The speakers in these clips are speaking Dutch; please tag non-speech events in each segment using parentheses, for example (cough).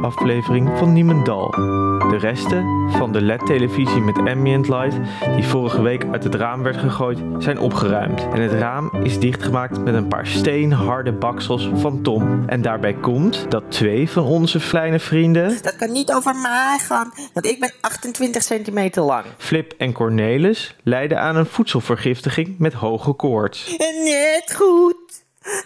aflevering van Niemendal. De resten van de LED-televisie met ambient light die vorige week uit het raam werd gegooid, zijn opgeruimd. En het raam is dichtgemaakt met een paar steenharde baksels van Tom. En daarbij komt dat twee van onze kleine vrienden, Dat kan niet over mij gaan, want ik ben 28 centimeter lang. Flip en Cornelis, lijden aan een voedselvergiftiging met hoge koorts. Net goed.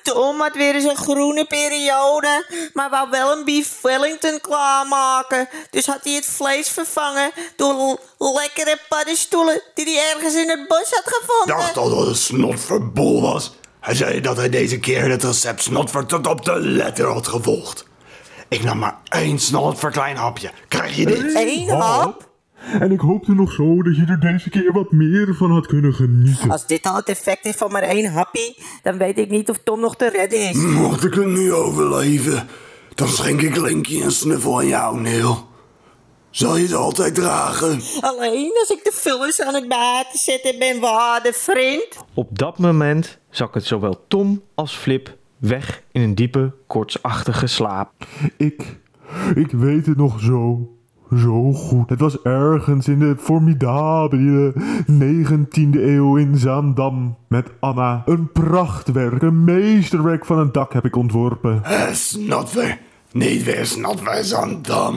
Tom had weer eens een groene periode, maar wou wel een beef Wellington klaarmaken. Dus had hij het vlees vervangen door lekkere paddenstoelen die hij ergens in het bos had gevonden. dacht al dat het snotverbol was. Hij zei dat hij deze keer het recept snotver tot op de letter had gevolgd. Ik nam maar één snotverklein hapje. Krijg je dit? Eén hap? En ik hoopte nog zo dat je er deze keer wat meer van had kunnen genieten. Als dit al het effect heeft van maar één happie, dan weet ik niet of Tom nog te redden is. Mocht ik het nu overleven, dan schenk ik Linky een snuffel aan jou, Neil. Zal je het altijd dragen? Alleen als ik de vullers aan het buiten zetten ben, waarde vriend. Op dat moment zakken zowel Tom als Flip weg in een diepe, koortsachtige slaap. Ik, ik weet het nog zo, zo goed. Het was ergens in de formidabele 19e eeuw in Zaandam met Anna. Een prachtwerk, een meesterwerk van een dak heb ik ontworpen. Eh, snotver. Niet weer snotver, Zandam.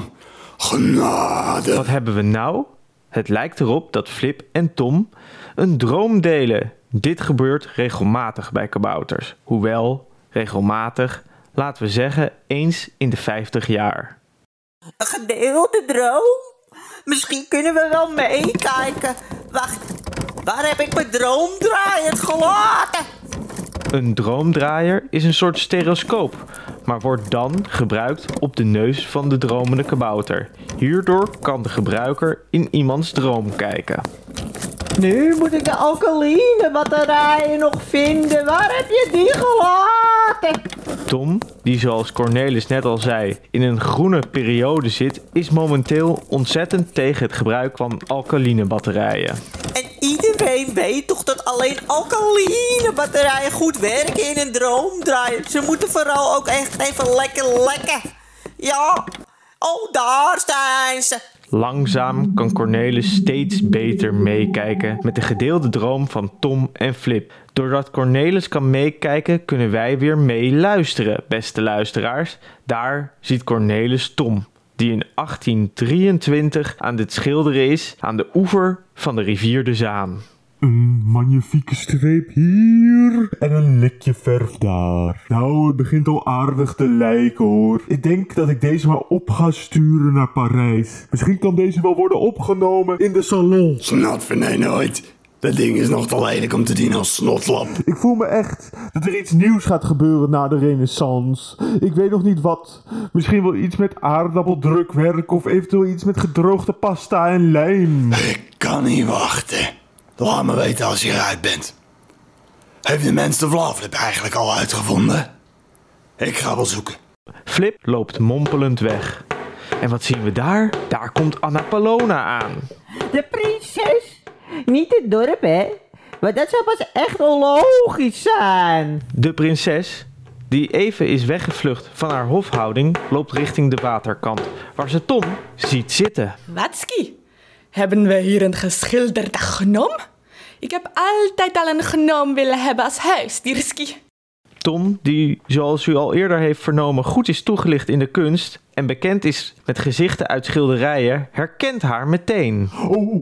Genade. Wat hebben we nou? Het lijkt erop dat Flip en Tom een droom delen. Dit gebeurt regelmatig bij kabouters. Hoewel, regelmatig, laten we zeggen, eens in de 50 jaar. Een gedeelde droom? Misschien kunnen we wel meekijken. Wacht, waar heb ik mijn droomdraaier gelaten? Een droomdraaier is een soort stereoscoop, maar wordt dan gebruikt op de neus van de dromende kabouter. Hierdoor kan de gebruiker in iemands droom kijken. Nu moet ik de alkaline batterijen nog vinden. Waar heb je die gelaten? Tom, die zoals Cornelis net al zei in een groene periode zit, is momenteel ontzettend tegen het gebruik van alkaline batterijen. En iedereen weet toch dat alleen alkaline batterijen goed werken in een droomdraaier. Ze moeten vooral ook echt even lekker lekken. Ja, oh daar zijn ze. Langzaam kan Cornelis steeds beter meekijken met de gedeelde droom van Tom en Flip. Doordat Cornelis kan meekijken, kunnen wij weer meeluisteren, beste luisteraars. Daar ziet Cornelis Tom, die in 1823 aan het schilderen is aan de oever van de rivier de Zaan. Magnifieke streep hier en een likje verf daar. Nou, het begint al aardig te lijken hoor. Ik denk dat ik deze maar op ga sturen naar Parijs. Misschien kan deze wel worden opgenomen in de salon. Snotver, nee nooit. Dat ding is nog te lelijk om te dienen als snotlap. Ik voel me echt dat er iets nieuws gaat gebeuren na de renaissance. Ik weet nog niet wat. Misschien wel iets met aardappeldrukwerk of eventueel iets met gedroogde pasta en lijm. Ik kan niet wachten. Laat me weten als je eruit bent. Heeft de mens de Vlavlip eigenlijk al uitgevonden? Ik ga wel zoeken. Flip loopt mompelend weg. En wat zien we daar? Daar komt Anna Palona aan. De prinses. Niet het dorp, hè? Maar dat zou pas echt onlogisch zijn. De prinses, die even is weggevlucht van haar hofhouding, loopt richting de waterkant, waar ze Tom ziet zitten. Watski, hebben we hier een geschilderde gnom? Ik heb altijd al een gnoom willen hebben als huisdierski. Tom, die zoals u al eerder heeft vernomen goed is toegelicht in de kunst en bekend is met gezichten uit schilderijen, herkent haar meteen. Oh,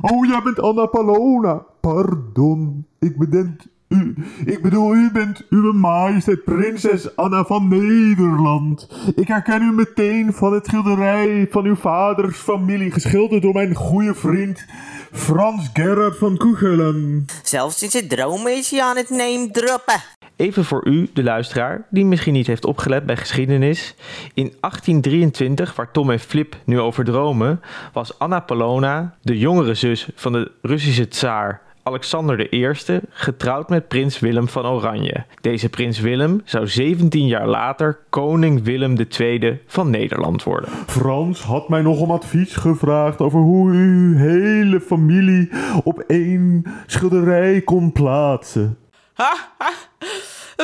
oh, jij bent Anna Palona. Pardon, ik bedenk u. Ik bedoel, u bent uw majesteit prinses Anna van Nederland. Ik herken u meteen van het schilderij van uw vaders familie, geschilderd door mijn goede vriend Frans Gerard van Kuchelen. Zelfs in zijn dromen is hij aan het neemdroppen. Even voor u, de luisteraar, die misschien niet heeft opgelet bij geschiedenis. In 1823, waar Tom en Flip nu over dromen, was Anna Polona, de jongere zus van de Russische tsaar Alexander I, getrouwd met prins Willem van Oranje. Deze prins Willem zou 17 jaar later koning Willem II van Nederland worden. Frans had mij nog om advies gevraagd over hoe u uw hele familie op één schilderij kon plaatsen. Ha, ha.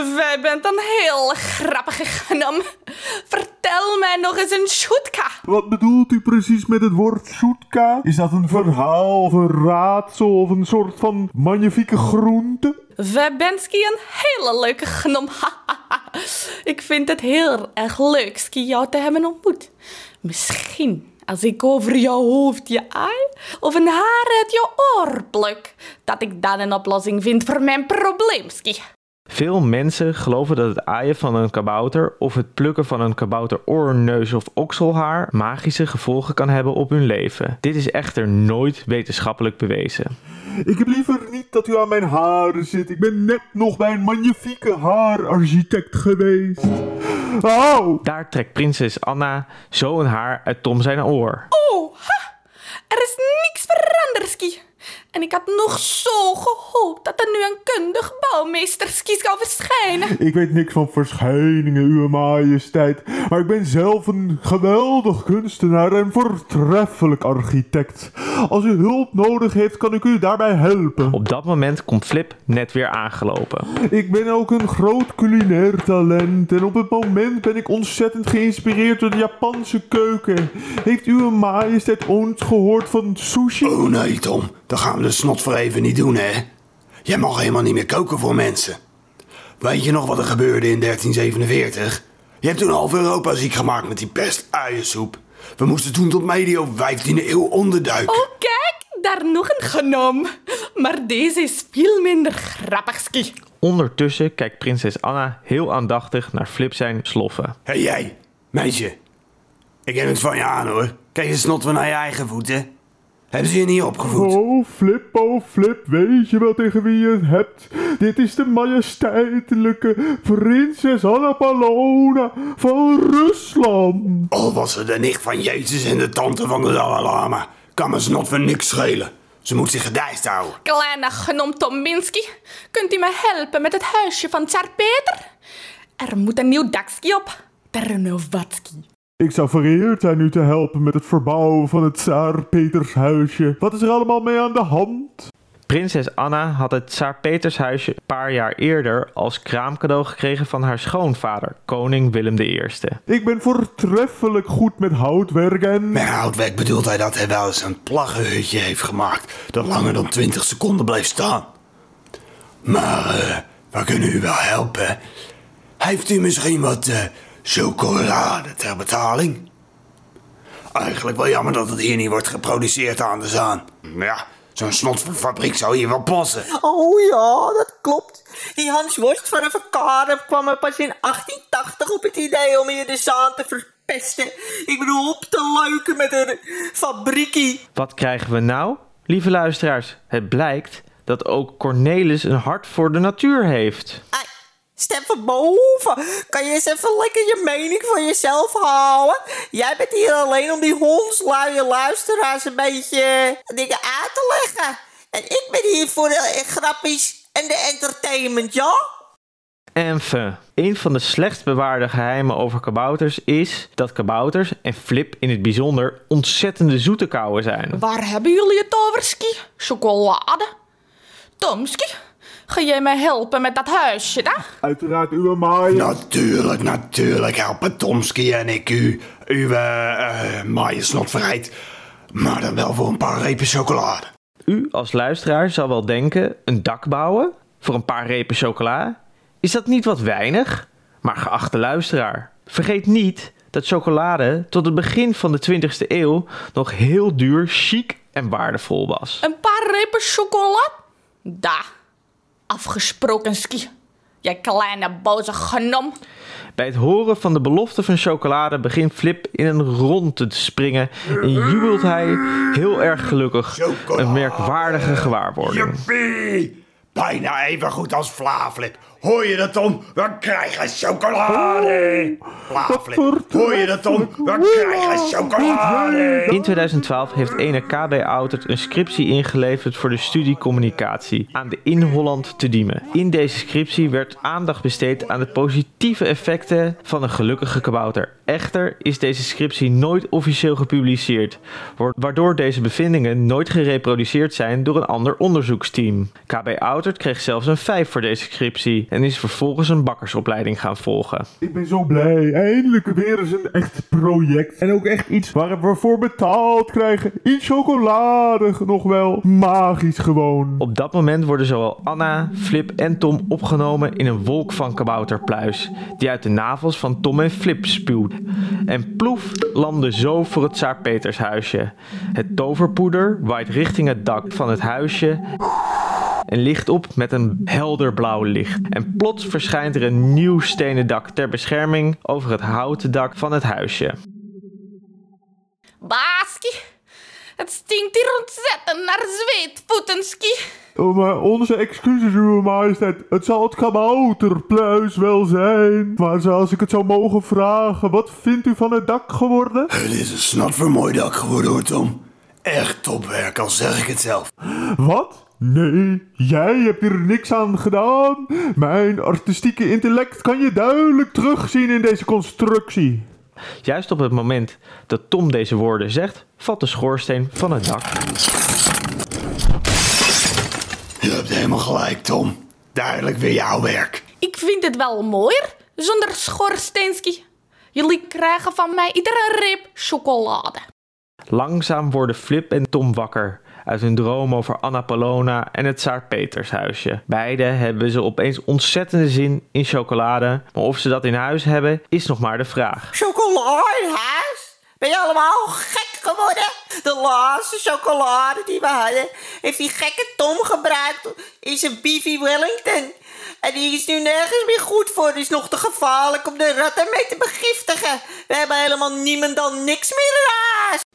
Wij bent een heel grappige gnom. Vertel mij nog eens een shoetka. Wat bedoelt u precies met het woord zoetka? Is dat een verhaal of een raadsel of een soort van magnifieke groente? Webensky een hele leuke gnom. (laughs) ik vind het heel erg leuk ski jou te hebben ontmoet. Misschien als ik over jouw hoofdje aai of een haar uit je oor pluk, dat ik dan een oplossing vind voor mijn probleem, ski. Veel mensen geloven dat het aaien van een kabouter of het plukken van een kabouteroor, neus of okselhaar magische gevolgen kan hebben op hun leven. Dit is echter nooit wetenschappelijk bewezen. Ik heb liever niet dat u aan mijn haren zit. Ik ben net nog bij een magnifieke haararchitect geweest. Auw! Daar trekt prinses Anna zo een haar uit Tom zijn oor. Oh, ha! Er is. En ik had nog zo gehoopt dat er nu een kundig bouwmeesterski zou verschijnen. Ik weet niks van verschijningen, uw majesteit. Maar ik ben zelf een geweldig kunstenaar en voortreffelijk architect. Als u hulp nodig heeft, kan ik u daarbij helpen. Op dat moment komt Flip net weer aangelopen. Ik ben ook een groot culinair talent en op het moment ben ik ontzettend geïnspireerd door de Japanse keuken. Heeft uw majesteit ooit gehoord van sushi? Oh nee, Tom. Dat gaan we de snot voor even niet doen, hè? Jij mag helemaal niet meer koken voor mensen. Weet je nog wat er gebeurde in 1347? Je hebt toen half Europa ziek gemaakt met die pest uiensoep. We moesten toen tot medio 15e eeuw onderduiken. Oh, kijk, daar nog een genom. Maar deze is veel minder grappig, ski. Ondertussen kijkt prinses Anna heel aandachtig naar Flip zijn sloffen. Hé hey, jij, meisje. Ik heb het van je aan hoor. Kijk eens snot weer naar je eigen voeten. Hebben ze je niet opgevoed? Oh, Flip, oh, Flip, weet je wel tegen wie je het hebt? Dit is de majesteitelijke prinses Anna Paulowna van Rusland. Al was ze de nicht van Jezus en de tante van de Dalai Lama. Kan me snot voor niks schelen. Ze moet zich gedijst houden. Kleine gnom Tominski, kunt u me helpen met het huisje van Tsar Peter? Er moet een nieuw dakski op. Ternovatski. Ik zou vereerd zijn u te helpen met het verbouwen van het Tsaar Petershuisje. Wat is er allemaal mee aan de hand? Prinses Anna had het Tsaar Petershuisje een paar jaar eerder als kraamcadeau gekregen van haar schoonvader, koning Willem I. Ik ben voortreffelijk goed met houtwerk en... Met houtwerk bedoelt hij dat hij wel eens een plaggenhutje heeft gemaakt dat langer dan 20 seconden bleef staan. Maar eh, we kunnen u wel helpen. Heeft u misschien wat eh, chocolade ter betaling? Eigenlijk wel jammer dat het hier niet wordt geproduceerd aan de zaan. Maar ja, zo'n snotfabriek zou hier wel passen. Oh ja, dat klopt. Die Hans Worst van een verkade kwam er pas in 1880 op het idee om hier de zaan te verpesten. Ik bedoel, op te leuken met een fabriekie. Wat krijgen we nou? Lieve luisteraars, het blijkt dat ook Cornelis een hart voor de natuur heeft. Stem van boven. Kan je eens even lekker je mening van jezelf houden? Jij bent hier alleen om die hondsluie luisteraars een beetje dingen uit te leggen. En ik ben hier voor de grappies en de entertainment, ja? Enfin, een van de slechtst bewaarde geheimen over kabouters is dat kabouters, en Flip in het bijzonder, ontzettende zoete kauwen zijn. Waar hebben jullie het over, ski? Chocolade? Tomski, ga jij mij helpen met dat huisje, dan? Uiteraard uw majesteit. Natuurlijk, natuurlijk helpen Tomski en ik u, uw uh, maaie snotvrijheid. Maar dan wel voor een paar repen chocolade. U als luisteraar zal wel denken, een dak bouwen voor een paar repen chocola? Is dat niet wat weinig? Maar geachte luisteraar, vergeet niet dat chocolade tot het begin van de 20e eeuw nog heel duur, chic en waardevol was. Een paar repen chocolade? Da. Afgesproken, ski. Jij kleine boze gnom. Bij het horen van de belofte van chocolade begint Flip in een ronde te springen en jubelt hij heel erg gelukkig. Een merkwaardige gewaarwording. Jippie! Bijna even goed als Vlaaflip. Hoor je dat, Tom? We krijgen chocolade! Vlaaflip, hoor je dat, Tom? We krijgen chocolade! In 2012 heeft ene KB Oudert een scriptie ingeleverd voor de studie communicatie aan de In Holland te Diemen. In deze scriptie werd aandacht besteed aan de positieve effecten van een gelukkige kabouter. Echter is deze scriptie nooit officieel gepubliceerd, waardoor deze bevindingen nooit gereproduceerd zijn door een ander onderzoeksteam. KB Oudert kreeg zelfs een 5 voor deze scriptie en is vervolgens een bakkersopleiding gaan volgen. Ik ben zo blij. Eindelijk weer eens een echt project. En ook echt iets waar we voor betaald krijgen. In chocolade nog wel. Magisch gewoon. Op dat moment worden zowel Anna, Flip en Tom opgenomen in een wolk van kabouterpluis, die uit de navels van Tom en Flip spuwt. En ploef landde zo voor het Tsaar Petershuisje. Het toverpoeder waait richting het dak van het huisje en licht op met een helder blauw licht. En plots verschijnt er een nieuw stenen dak ter bescherming over het houten dak van het huisje. Baaski, het stinkt hier ontzettend naar zweetvoetenski. Oh, maar onze excuses, uw majesteit. Het zal het kabouterpluis wel zijn. Maar zoals ik het zou mogen vragen, wat vindt u van het dak geworden? Het is een snotvermooi dak geworden hoor, Tom. Echt topwerk, al zeg ik het zelf. Wat? Nee, jij hebt hier niks aan gedaan. Mijn artistieke intellect kan je duidelijk terugzien in deze constructie. Juist op het moment dat Tom deze woorden zegt, valt de schoorsteen van het dak. Je hebt helemaal gelijk, Tom. Duidelijk weer jouw werk. Ik vind het wel mooier zonder schoorsteenski. Jullie krijgen van mij iedere reep chocolade. Langzaam worden Flip en Tom wakker uit hun droom over Anna Polona en het Tsaar Petershuisje. Beide hebben ze opeens ontzettende zin in chocolade, maar of ze dat in huis hebben is nog maar de vraag. Chocoladehuis? Ben je allemaal gek geworden? De laatste chocolade die we hadden, heeft die gekke Tom gebruikt in zijn Beefy Wellington. En die is nu nergens meer goed voor. Het is nog te gevaarlijk om de ratten mee te begiftigen. We hebben helemaal niemand dan niks meer in huis.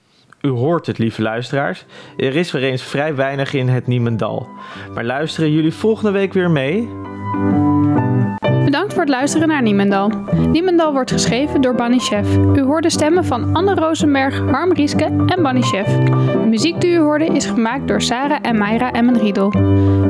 U hoort het, lieve luisteraars. Er is weer eens vrij weinig in het Niemendal. Maar luisteren jullie volgende week weer mee? Bedankt voor het luisteren naar Niemendal. Niemendal wordt geschreven door Bunny Chef. U hoorde stemmen van Anne Rosenberg, Harm Rieske en Bunny Chef. De muziek die u hoorde is gemaakt door Sarah en Mayra Emmenriedel.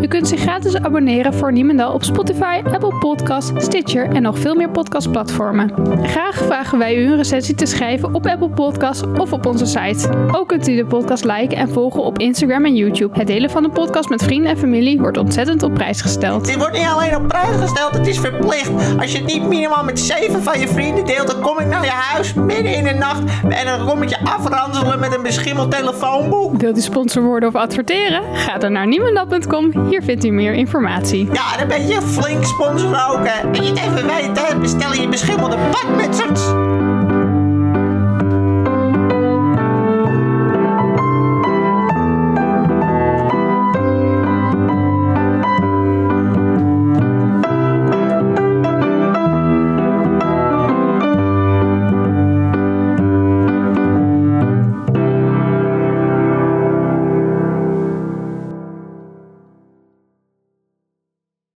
U kunt zich gratis abonneren voor Niemendal op Spotify, Apple Podcasts, Stitcher en nog veel meer podcastplatformen. Graag vragen wij u een recensie te schrijven op Apple Podcasts of op onze site. Ook kunt u de podcast liken en volgen op Instagram en YouTube. Het delen van de podcast met vrienden en familie wordt ontzettend op prijs gesteld. Dit wordt niet alleen op prijs gesteld, het is verplicht. Als je het niet minimaal met zeven van je vrienden deelt, dan kom ik naar je huis midden in de nacht en dan kom ik je afranselen met een beschimmeld telefoonboek. Wilt u sponsor worden of adverteren? Ga dan naar niemendal.com. Hier vindt u meer informatie. Ja, dan ben je flink sponsor ook. hè. En je even weten, bestel je beschimmelde badmutsers.